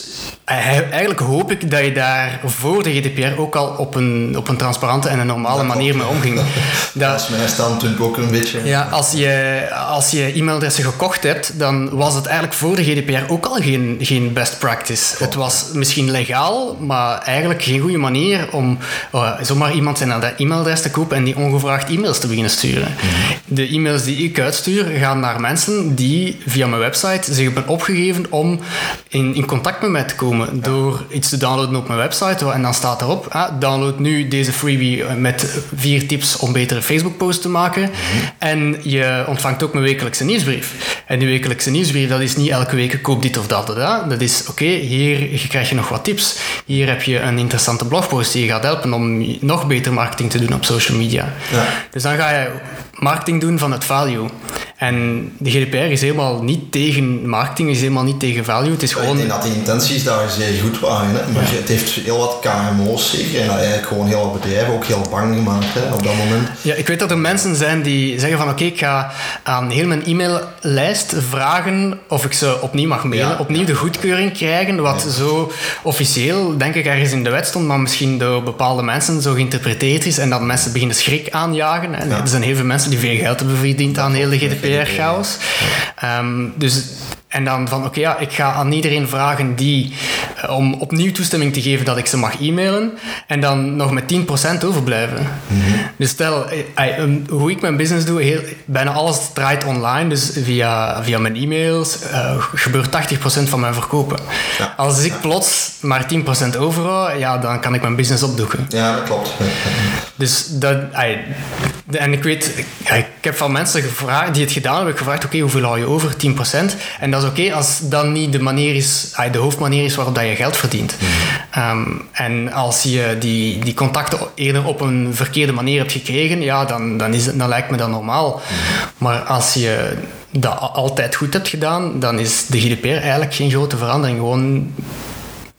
Eigenlijk hoop ik dat je daar voor de GDPR ook al op een, op een transparante en een normale manier mee omging. [LAUGHS] Dat, dat is mijn standpunt ook een beetje. Ja, als je, als je e-mailadressen gekocht hebt, dan was het eigenlijk voor de GDPR ook al geen, geen best practice. Het was misschien legaal, maar eigenlijk geen goede manier om uh, zomaar iemand zijn e-mailadres te kopen en die ongevraagd e-mails te beginnen sturen. Mhm. De e-mails die ik uitstuur gaan naar mensen die via mijn website zich hebben opgegeven om in, in contact met mij te komen door iets te downloaden op mijn website. En dan staat erop, ah, download nu deze freebie met vier tips om betere Facebook-posts te maken. Mhm. En je ontvangt ook mijn wekelijkse nieuwsbrief. En die wekelijkse nieuwsbrief, dat is niet elke week koop dit of dat. dat. Dat is, oké, hier krijg je nog wat tips. Hier heb je een interessante blogpost die je gaat helpen om nog beter marketing te doen op social media. Ja. Dus dan ga je marketing doen van het value. En de GDPR is helemaal niet tegen marketing, is helemaal niet tegen value. Het is Ik gewoon... denk dat de intenties daar zeer goed waren, hè? maar het heeft heel wat KMO's zeker en eigenlijk gewoon heel wat bedrijven ook heel bang gemaakt hè, op dat moment. Ja, ik weet dat er mensen zijn die zeggen van oké, ik ga aan heel mijn e-maillijst vragen of ik ze opnieuw mag mailen, Ja. opnieuw de goedkeuring krijgen, wat zo officieel, denk ik, ergens in de wet stond, maar misschien door bepaalde mensen zo geïnterpreteerd is en dat mensen beginnen schrik aanjagen. En Er zijn heel veel mensen die veel geld hebben verdiend aan heel de GDPR-chaos. Ehm, dus... En dan van, oké, ja, ik ga aan iedereen vragen die, eh, om opnieuw toestemming te geven dat ik ze mag e-mailen. En dan nog met 10% overblijven. Dus stel, eh, eh, hoe ik mijn business doe, heel, bijna alles draait online. Dus via, via mijn e-mails gebeurt 80% van mijn verkopen. Ja. Als ik plots maar 10% overhoud, ja, dan kan ik mijn business opdoeken. Ja, dat klopt. Dus dat, en ik weet, ik heb van mensen gevraagd, die het gedaan hebben, gevraagd, oké, hoeveel hou je over? 10%. En dat is oké als dat niet de manier is, de hoofdmanier is waarop dat je geld verdient. Ehm, en als je die, die contacten eerder op een verkeerde manier hebt gekregen, ja, dan, dan, is het, dan lijkt me dat normaal. Maar als je dat altijd goed hebt gedaan, dan is de GDPR eigenlijk geen grote verandering. Gewoon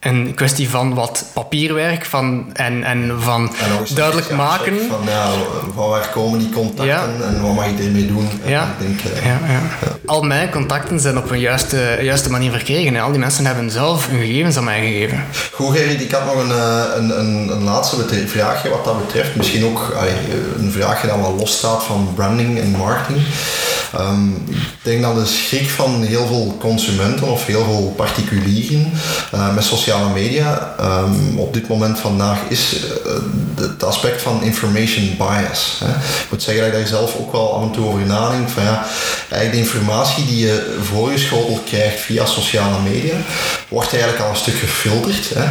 een kwestie van wat papierwerk van, en, en van En duidelijk maken. Van, ja, van waar komen die contacten Ja. en wat mag ik ermee doen? En Ja. Ik denk, eh, Ja, ja. Al mijn contacten zijn op een juiste, juiste manier verkregen. En al die mensen hebben zelf hun gegevens aan mij gegeven. Goed Gerrit, ik had nog een, eh, een, een, een laatste vraagje wat dat betreft. Misschien ook allee, een vraagje dat wel losstaat van branding en marketing. Ehm, ik denk dat de schrik van heel veel consumenten of heel veel particulieren eh, met sociale media ehm, op dit moment vandaag is eh, het aspect van information bias. Hè. Ik moet zeggen dat ik daar zelf ook wel af en toe over nadenk. Van ja, eigenlijk de informatie die je voorgeschoteld krijgt via sociale media wordt eigenlijk al een stuk gefilterd. Hè.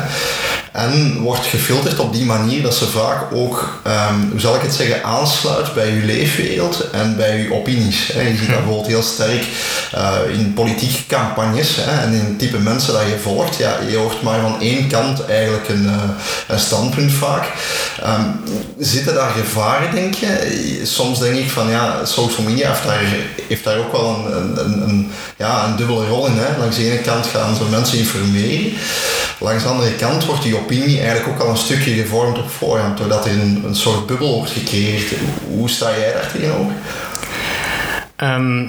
En wordt gefilterd op die manier dat ze vaak ook, ehm, hoe zal ik het zeggen, aansluit bij je leefwereld en bij je opinies. Hè. Je ziet dat bijvoorbeeld heel sterk eh, in politieke campagnes hè, en in het type mensen dat je volgt. Ja, je hoort maar van één kant eigenlijk een, eh, een standpunt vaak. Ehm, zitten daar gevaren, denk je? Soms denk ik van ja, social media heeft daar, heeft daar ook wel een, een, een, een- ja, een dubbele rol in. Hè. Langs de ene kant gaan ze mensen informeren. Langs de andere kant wordt die opinie eigenlijk ook al een stukje gevormd op voorhand, doordat er een, soort bubbel wordt gecreëerd. Hoe sta jij daar tegenover? Ehm,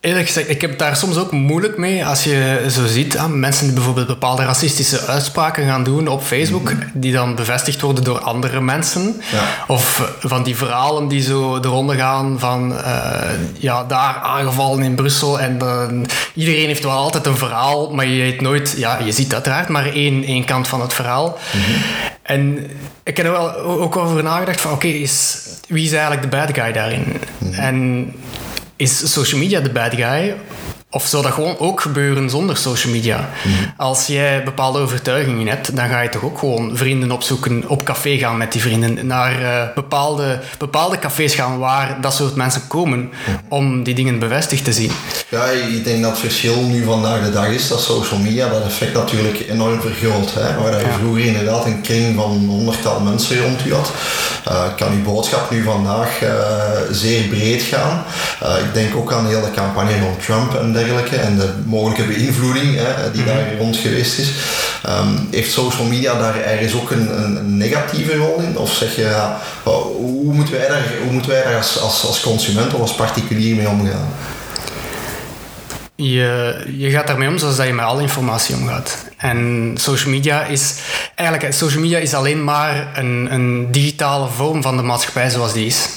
eerlijk gezegd, ik heb daar soms ook moeilijk mee als je zo ziet ah, mensen die bijvoorbeeld bepaalde racistische uitspraken gaan doen op Facebook, die dan bevestigd worden door andere mensen. Ja. Of van die verhalen die zo de ronde gaan van eh, ja, daar aangevallen in Brussel en dan iedereen heeft wel altijd een verhaal, maar je weet nooit, ja, je ziet uiteraard maar één, één kant van het verhaal. En ik heb er wel ook over nagedacht van oké, wie is eigenlijk de bad guy daarin? En is social media the bad guy? Of zou dat gewoon ook gebeuren zonder social media? Als jij bepaalde overtuigingen hebt, dan ga je toch ook gewoon vrienden opzoeken, op café gaan met die vrienden, naar eh, bepaalde, bepaalde cafés gaan waar dat soort mensen komen om die dingen bevestigd te zien. Ja, ik denk dat het verschil nu vandaag de dag is dat social media dat effect natuurlijk enorm vergroot. Hè? Waar je Ja. vroeger inderdaad een kring van honderdtal mensen rond u had, eh, kan uw boodschap nu vandaag eh, zeer breed gaan. Ik denk ook aan de hele campagne rond Trump en dergelijke en de mogelijke beïnvloeding hè, die daar rond geweest is. Ehm, heeft social media daar ergens ook een, een, een negatieve rol in? Of zeg je, ja, hoe moeten wij daar, hoe moeten wij daar als, als, als consument of als particulier mee omgaan? Je, je gaat daarmee om zoals dat je met alle informatie omgaat. En social media is eigenlijk social media is alleen maar een, een digitale vorm van de maatschappij zoals die is.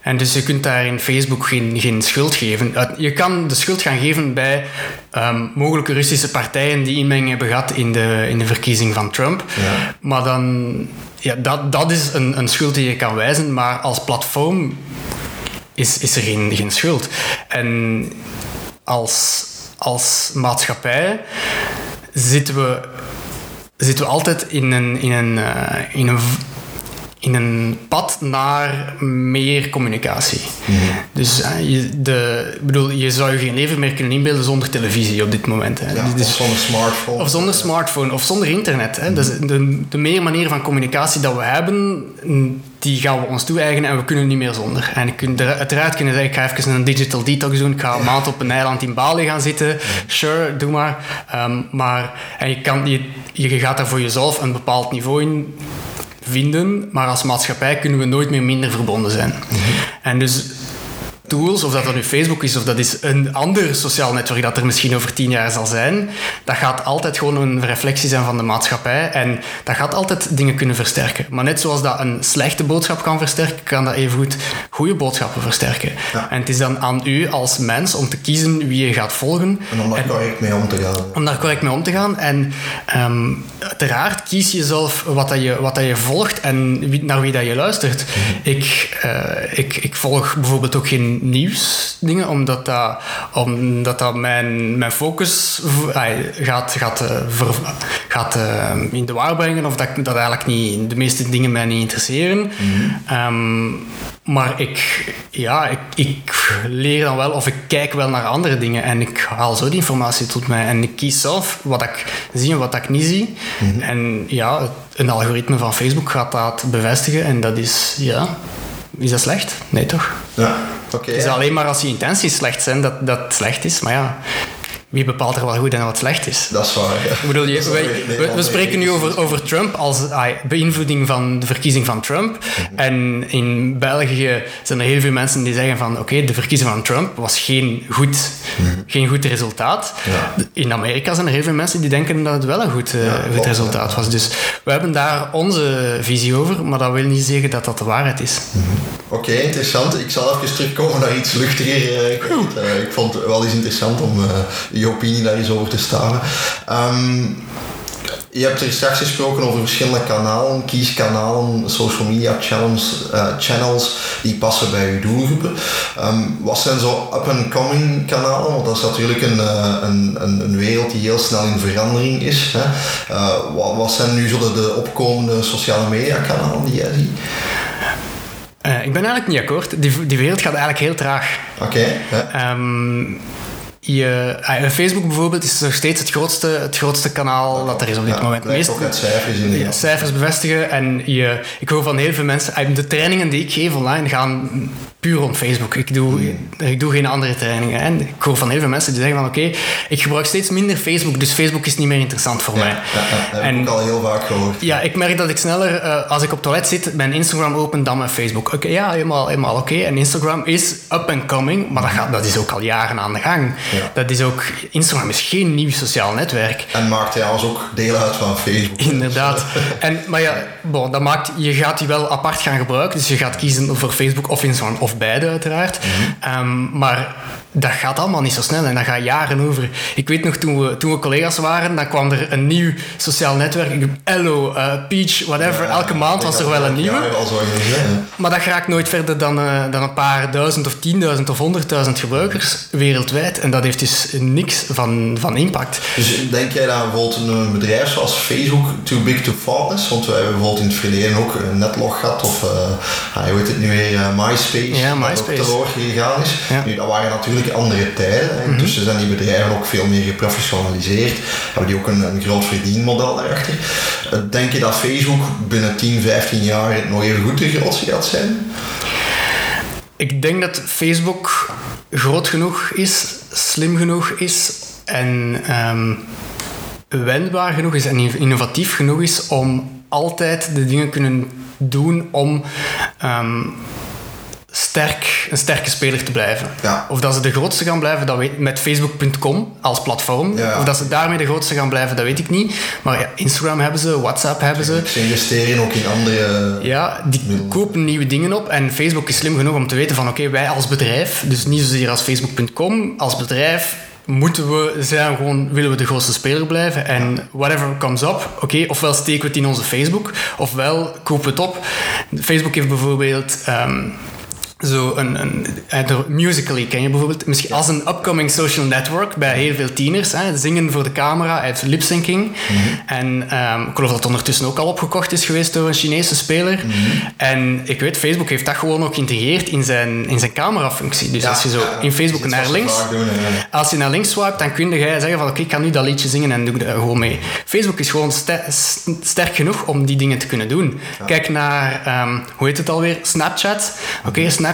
En dus je kunt daar in Facebook geen, geen schuld geven. Je kan de schuld gaan geven bij ehm, mogelijke Russische partijen die inmenging hebben gehad in de, in de verkiezing van Trump. Ja. Maar dan, ja, dat, dat is een, een schuld die je kan wijzen. Maar als platform is, is er geen, geen schuld. En als, als maatschappij zitten we, zitten we altijd in een, in een, eh, in een, in een pad naar meer communicatie. Dus eh, je, de, bedoel, je zou je geen leven meer kunnen inbeelden zonder televisie op dit moment. Hè. Ja, Dus- of zonder smartphone. of zonder smartphone, of zonder internet. Hè. Dus de, de meer manieren van communicatie dat we hebben, die gaan we ons toe-eigenen en we kunnen niet meer zonder. En ik kun, er- uiteraard kunnen zeggen, ik ga even een digital detox doen, ik ga een maand op een eiland in Bali gaan zitten. Sure, doe maar. Ehm, maar en je, kan, je, je gaat daar voor jezelf een bepaald niveau in vinden, maar als maatschappij kunnen we nooit meer minder verbonden zijn. En dus tools, of dat dat nu Facebook is of dat is een ander sociaal netwerk dat er misschien over tien jaar zal zijn, dat gaat altijd gewoon een reflectie zijn van de maatschappij en dat gaat altijd dingen kunnen versterken. Maar net zoals dat een slechte boodschap kan versterken, kan dat evengoed goede boodschappen versterken. Ja. En het is dan aan u als mens om te kiezen wie je gaat volgen En om daar correct mee om te gaan. om daar correct mee om te gaan. En ehm, uiteraard kies je zelf wat, dat je, wat dat je volgt en wie, naar wie dat je luistert. Ik, eh, ik, ik volg bijvoorbeeld ook geen nieuwsdingen, omdat dat, omdat dat mijn, mijn focus gaat, gaat, eh, ver- gaat eh, in de war brengen of dat, dat eigenlijk niet, de meeste dingen mij niet interesseren. Ehm, maar ik, ja, ik, ik leer dan wel of ik kijk wel naar andere dingen en ik haal zo die informatie tot mij en ik kies zelf wat ik zie en wat ik niet zie. En ja, een algoritme van Facebook gaat dat bevestigen en dat is, ja, is dat slecht? Nee toch? Ja, Het is alleen maar als je intenties slecht zijn dat dat slecht is, maar ja, wie bepaalt er wat goed en wat slecht is? Dat is waar. ja. Ik bedoel, je- wij- we, spreken nu over, over Trump als ah, beïnvloeding van de verkiezing van Trump. En in België zijn er heel veel mensen die zeggen van oké, de verkiezing van Trump was geen goed, geen goed resultaat. Ja. In Amerika zijn er heel veel mensen die denken dat het wel een goed, eh, Ja, goed klopt, resultaat was. Dus we hebben daar onze visie over, maar dat wil niet zeggen dat dat de waarheid is. Oké, interessant. Ik zal even terugkomen naar iets luchtiger. eh, Kurt. Eh, ik vond het wel eens interessant om je opinie daar eens over te staren. Ehm, je hebt er straks gesproken over verschillende kanalen, kieskanalen, social media channels, eh, channels die passen bij je doelgroepen. Ehm, wat zijn zo up-and-coming kanalen? Want dat is natuurlijk een, eh, een, een, een wereld die heel snel in verandering is. Hè? Eh, wat, wat zijn nu zo de, de opkomende sociale media kanalen die jij ziet? Ik ben eigenlijk niet akkoord. Die, die wereld gaat eigenlijk heel traag. Oké. Ehm, je, ah, Facebook bijvoorbeeld is nog steeds het grootste, het grootste kanaal dat er is op dit Ja, moment. blijkt ook uit cijfers ja, inderdaad. cijfers bevestigen en je, ik hoor van heel veel mensen, de trainingen die ik geef online gaan puur rond Facebook. Ik doe, ik doe geen andere trainingen. En ik hoor van heel veel mensen die zeggen van oké, ik gebruik steeds minder Facebook, dus Facebook is niet meer interessant voor mij. Ja, dat heb En- ik ook al heel vaak gehoord. Ja, ik merk dat ik sneller, eh, als ik op toilet zit, mijn Instagram open dan mijn Facebook. Oké, ja, helemaal, helemaal oké. En Instagram is up and coming, maar dat, gaat, dat is ook al jaren aan de gang. Ja. Dat is ook, Instagram is geen nieuw sociaal netwerk. En maakt trouwens ook deel uit van Facebook. Inderdaad. [LAUGHS] En, maar ja, bon, dat maakt, je gaat die wel apart gaan gebruiken. Dus je gaat kiezen voor Facebook of Instagram, of beide uiteraard. Ehm, maar dat gaat allemaal niet zo snel en dat gaat jaren over. Ik weet nog, toen we, toen we collega's waren, dan kwam er een nieuw sociaal netwerk. Ik- Ello, eh, Peach, whatever. Elke maand was er wel een nieuwe. Maar dat raakt nooit verder dan, eh, dan een paar duizend of tienduizend of honderdduizend gebruikers wereldwijd. En dat heeft dus niks van, van impact. Dus denk jij dat bijvoorbeeld een bedrijf zoals Facebook too big to fail is? Want wij hebben bijvoorbeeld in het verleden ook een netlog gehad of, eh ah, hoe heet het nu weer, eh, MySpace. Ja, dat MySpace. ook gegaan is. Ja. Nu, dat waren natuurlijk andere tijden. hè. Intussen zijn die bedrijven ook veel meer geprofessionaliseerd. Hebben die ook een, een groot verdienmodel daarachter. Eh, Denk je dat Facebook binnen 10, 15 jaar nog even goed de grootste gaat zijn? Ik denk dat Facebook groot genoeg is, slim genoeg is en ehm, wendbaar genoeg is en innovatief genoeg is om altijd de dingen kunnen doen om ehm, sterk, een sterke speler te blijven. Ja. Of dat ze de grootste gaan blijven, dat weet, met Facebook.com als platform. Ja. Of dat ze daarmee de grootste gaan blijven, dat weet ik niet. Maar ja, Instagram hebben ze, WhatsApp hebben ze. Ze investeren ook in andere... Ja, die Middelen. kopen nieuwe dingen op en Facebook is slim genoeg om te weten van oké, wij als bedrijf, dus niet zozeer als Facebook.com, als bedrijf moeten we, zijn gewoon, willen we de grootste speler blijven en whatever comes up, oké, ofwel steken we het in onze Facebook, ofwel kopen we het op. Facebook heeft bijvoorbeeld ehm, zo een, een, eh, Musical.ly ken je bijvoorbeeld. Misschien als een upcoming social network bij heel veel tieners. Hè, zingen voor de camera, heeft lipsyncing. En ehm, ik geloof dat het ondertussen ook al opgekocht is geweest door een Chinese speler. En ik weet, Facebook heeft dat gewoon ook geïntegreerd in zijn, in zijn camerafunctie. Dus Ja, als je zo ja, in Facebook naar links... vaak doen, ja. Als je naar links swipe, dan kun je zeggen van oké, ik kan nu dat liedje zingen en doe ik dat gewoon mee. Facebook is gewoon sterk genoeg om die dingen te kunnen doen. Kijk naar, ehm, hoe heet het alweer? Snapchat. Oké, Snapchat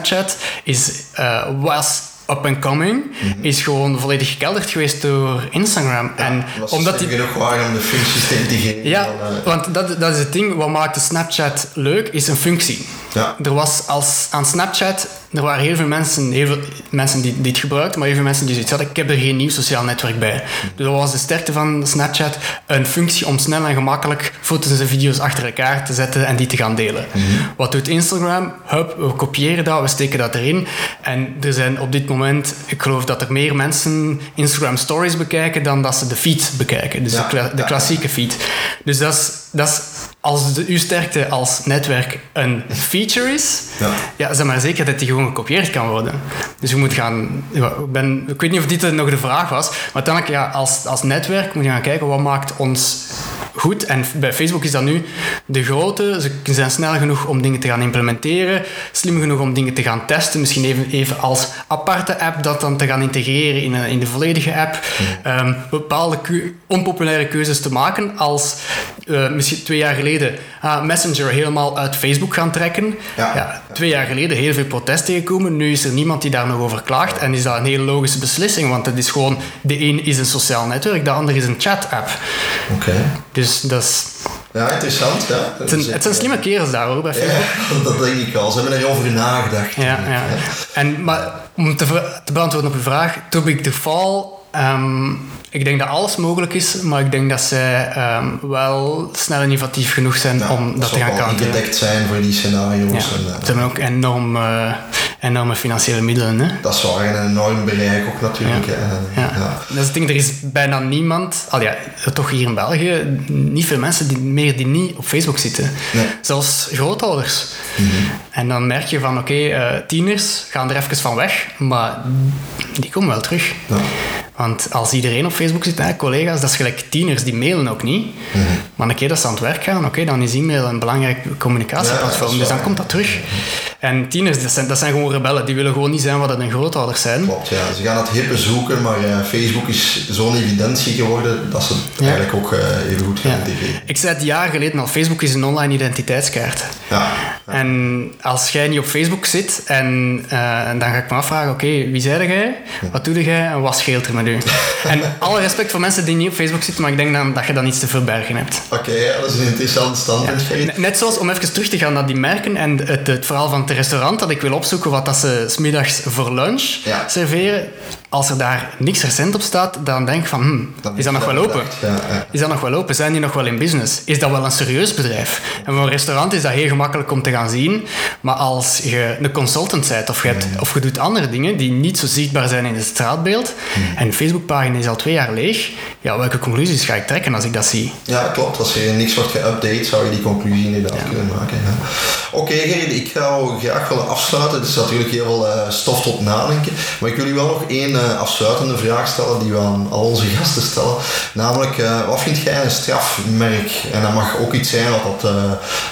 is, eh, was up and coming, is gewoon volledig gekelderd geweest door Instagram. en omdat die, genoeg waren om de functies te integreren. ja, eh, want dat, dat is het ding. Wat maakte Snapchat leuk, is een functie. Ja. Er was als, aan Snapchat, er waren heel veel mensen, heel veel mensen die, die het gebruikten, maar heel veel mensen die zoiets hadden, ik heb er geen nieuw sociaal netwerk bij. Dus dat was de sterkte van Snapchat, een functie om snel en gemakkelijk foto's en video's achter elkaar te zetten en die te gaan delen. Wat doet Instagram? Hup, we kopiëren dat, we steken dat erin. En er zijn op dit moment, ik geloof dat er meer mensen Instagram stories bekijken dan dat ze de feed bekijken. Dus Ja, de, kla- de klassieke feed. Dus dat is, dat is als de, uw sterkte als netwerk een feature is, Ja. ja, zeg maar zeker dat die gewoon gekopieerd kan worden. Dus je moet gaan... Ik, ben, ik weet niet of dit nog de vraag was, maar uiteindelijk, ja, als, als netwerk moet je gaan kijken wat maakt ons goed. En bij Facebook is dat nu de grote. Ze zijn snel genoeg om dingen te gaan implementeren, slim genoeg om dingen te gaan testen. Misschien even, even als aparte app dat dan te gaan integreren in, een- in de volledige app. Ehm, bepaalde keu- onpopulaire keuzes te maken als eh, misschien twee jaar geleden ah, Messenger helemaal uit Facebook gaan trekken. Ja. twee jaar geleden heel veel protest tegenkomen. Nu is er niemand die daar nog over klaagt. En is dat een hele logische beslissing, want het is gewoon... De een is een sociaal netwerk, de ander is een chat-app. Oké. Dus dat is... Ja, interessant. Ja. Het zijn, het zijn slimme kerels daar hoor, bij. Ja, [LAUGHS] dat denk ik al. Ze hebben erover nagedacht. Ja, ja. En, maar om te, beantwoorden op uw vraag, Too Big to Fall... ehm, ik denk dat alles mogelijk is, maar ik denk dat zij ehm, wel snel innovatief genoeg zijn Ja, om dat ze te gaan counteren. ingedekt zijn voor die scenario's. Ja. En, Ze eh, hebben ook enorm, eh, enorme financiële middelen. Hè? dat is waar. En een enorm bereik ook natuurlijk. Ja. Ja. Ja. Dat is het ding, er is bijna niemand, al ja, toch hier in België, niet veel mensen die, meer die niet op Facebook zitten. Nee. Zelfs grootouders. En dan merk je van, oké, eh, tieners gaan er even van weg, maar die komen wel terug. Ja. Want als iedereen op Facebook zit, hè, collega's, dat is gelijk tieners, die mailen ook niet. Maar een keer dat ze aan het werk gaan, oké, dan is e-mail een belangrijk communicatieplatform. dat dus dan komt dat terug. En tieners, dat zijn, dat zijn gewoon rebellen. Die willen gewoon niet zijn wat dat hun grootouders zijn. Klopt, ja. Ze gaan het hippe zoeken, maar eh, Facebook is zo'n evidentie geworden dat ze het Ja. eigenlijk ook eh, even goed gaan Ja. integreren. Ik zei het jaar geleden al, Facebook is een online identiteitskaart. Ja. En als jij niet op Facebook zit, en, eh, en dan ga ik me afvragen, oké, wie zei jij? Wat doe jij? En wat scheelt er met u? [LAUGHS] en alle respect voor mensen die niet op Facebook zitten, maar ik denk dan dat je dan iets te verbergen hebt. Oké, ja, dat is een interessant standpunt. Net- zoals, om even terug te gaan naar die merken en het, het verhaal van het restaurant, dat ik wil opzoeken wat dat ze smiddags voor lunch serveren. Als er daar niks recent op staat, dan denk ik van, hmm, is dat nog wel je open? bedacht, Ja, ja. Is dat nog wel open? Zijn die nog wel in business? Is dat wel een serieus bedrijf? En voor een restaurant is dat heel gemakkelijk om te gaan zien. Maar als je een consultant bent of je, hebt, of je doet andere dingen die niet zo zichtbaar zijn in het straatbeeld en de Facebookpagina is al twee jaar leeg, ja, welke conclusies ga ik trekken als ik dat zie? Ja, klopt. Als er niks wordt geüpdate, zou je die conclusie inderdaad kunnen maken. Ja. Oké, Gerrit, ik zou graag willen afsluiten. Het is natuurlijk heel veel eh, stof tot nadenken. Maar ik wil u wel nog één eh, afsluitende vraag stellen die we aan al onze gasten stellen. Namelijk, eh, wat vind jij een strafmerk? En dat mag ook iets zijn wat dat,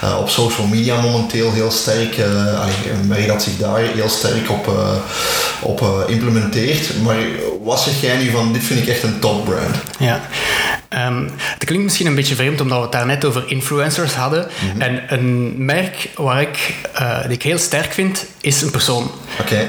eh, op social media momenteel heel sterk, een merk dat zich daar heel sterk op, op implementeert. Maar wat zeg jij nu van, dit vind ik echt een topbrand? Ja. Ehm het klinkt misschien een beetje vreemd omdat we het daar net over influencers hadden. En een merk waar ik, die ik heel sterk vind, is een persoon.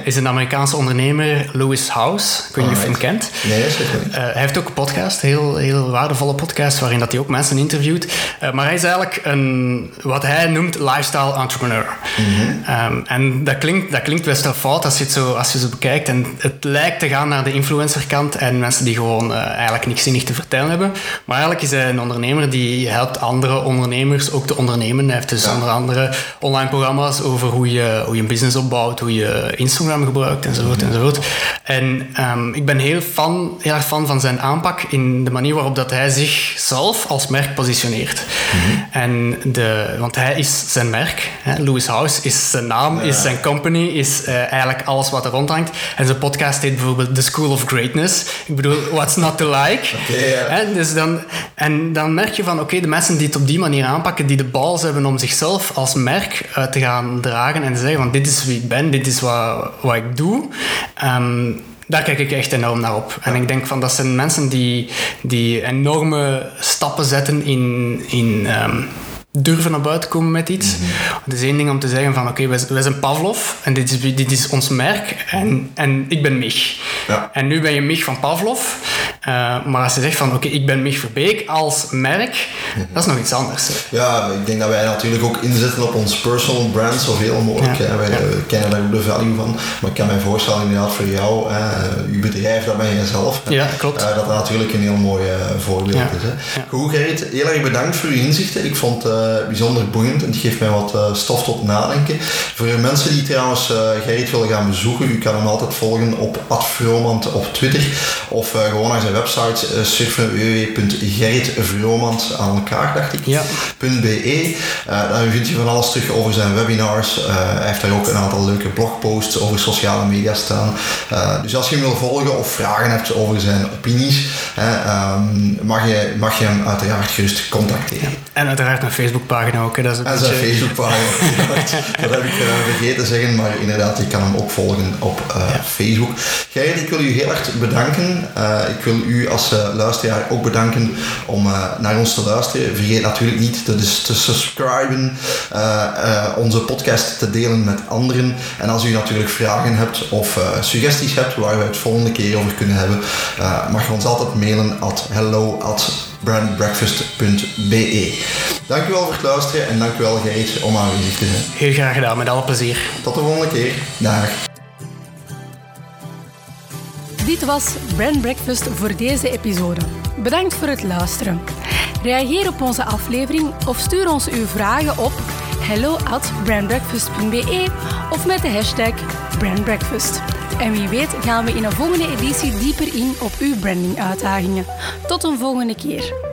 Is een Amerikaanse ondernemer, Louis House. Ik weet niet of je hem kent. Nee, zeker niet. Eh, hij heeft ook een podcast, een heel, heel waardevolle podcast, waarin dat hij ook mensen interviewt. Eh, maar hij is eigenlijk een, wat hij noemt, lifestyle entrepreneur. Ehm, en dat klinkt, dat klinkt best wel fout als je het zo, als je zo bekijkt. En het lijkt te gaan naar de influencerkant en mensen die gewoon eh, eigenlijk niks zinnig te vertellen hebben. Maar eigenlijk is hij een ondernemer die helpt andere ondernemers ook te ondernemen. Hij heeft dus Ja. onder andere online programma's over hoe je, hoe je een business opbouwt, hoe je Instagram gebruikt enzovoort enzovoort. En ehm, ik ben heel, fan, heel erg fan van zijn aanpak in de manier waarop dat hij zichzelf als merk positioneert. en de, want hij is zijn merk. Hè. Louis House is zijn naam, is zijn company, is uh, eigenlijk alles wat er rondhangt. En zijn podcast heet bijvoorbeeld The School of Greatness. Ik bedoel, what's not to like? [LAUGHS] Hè, dus dan, en dan merk je van, oké, de mensen die het op die manier aanpakken, die de balls hebben om zichzelf als merk uit te gaan dragen en te zeggen van dit is wie ik ben, dit is wat, wat ik doe. Um, daar kijk ik echt enorm naar op. En ik denk van dat zijn mensen die, die enorme stappen zetten in, in um, durven naar buiten komen met iets. Mm -hmm. Het is één ding om te zeggen van oké, okay, wij, wij, zijn Pavlov en dit is, dit is ons merk en, en ik ben Mich. Ja. En nu ben je Mich van Pavlov. Uh, maar als je zegt van oké, okay, ik ben Mich Verbeek als merk, mm -hmm. dat is nog iets anders. Hè. Ja, ik denk dat wij natuurlijk ook inzetten op ons personal brand zoveel mogelijk. Ja. Wij ja. kennen daar ook de value van. Maar ik kan mij voorstellen inderdaad voor jou, hè, uw bedrijf, dat ben je zelf. Ja, klopt. Uh, dat dat natuurlijk een heel mooi voorbeeld is. Hè. Goed Gerrit, heel erg bedankt voor uw inzichten. Ik vond uh, bijzonder boeiend en het geeft mij wat stof tot nadenken. Voor mensen die trouwens Gerrit willen gaan bezoeken, u kan hem altijd volgen op @vromand op Twitter of gewoon naar zijn website surfen www.gerritvromand aan elkaar dacht ik. Ja. .be. daar vind je van alles terug over zijn webinars. hij heeft daar ook een aantal leuke blogposts over sociale media staan. dus als je hem wil volgen of vragen hebt over zijn opinies, um, mag, je, mag je hem uiteraard gerust contacteren. En uiteraard naar Facebook pagina ook. Hè. Dat is een beetje... Facebookpagina. [LAUGHS] dat heb ik uh, vergeten te zeggen, maar inderdaad, je kan hem ook volgen op uh, ja. Facebook. Gerrit, ik wil u heel erg bedanken. Uh, ik wil u als luisteraar ook bedanken om naar ons te luisteren. Vergeet natuurlijk niet te, dus te subscriben, onze podcast te delen met anderen. En als u natuurlijk vragen hebt of suggesties hebt waar we het volgende keer over kunnen hebben, mag je ons altijd mailen at hello at brandbreakfast.be. Dank u wel voor het luisteren en dank u wel Gerrit om aanwezig te zijn. Heel graag gedaan, met alle plezier. Tot de volgende keer. Dag. Dit was Brand Breakfast voor deze episode. Bedankt voor het luisteren. Reageer op onze aflevering of stuur ons uw vragen op hello at brandbreakfast.be of met de hashtag brandbreakfast. En wie weet gaan we in een volgende editie dieper in op uw branding uitdagingen. Tot een volgende keer.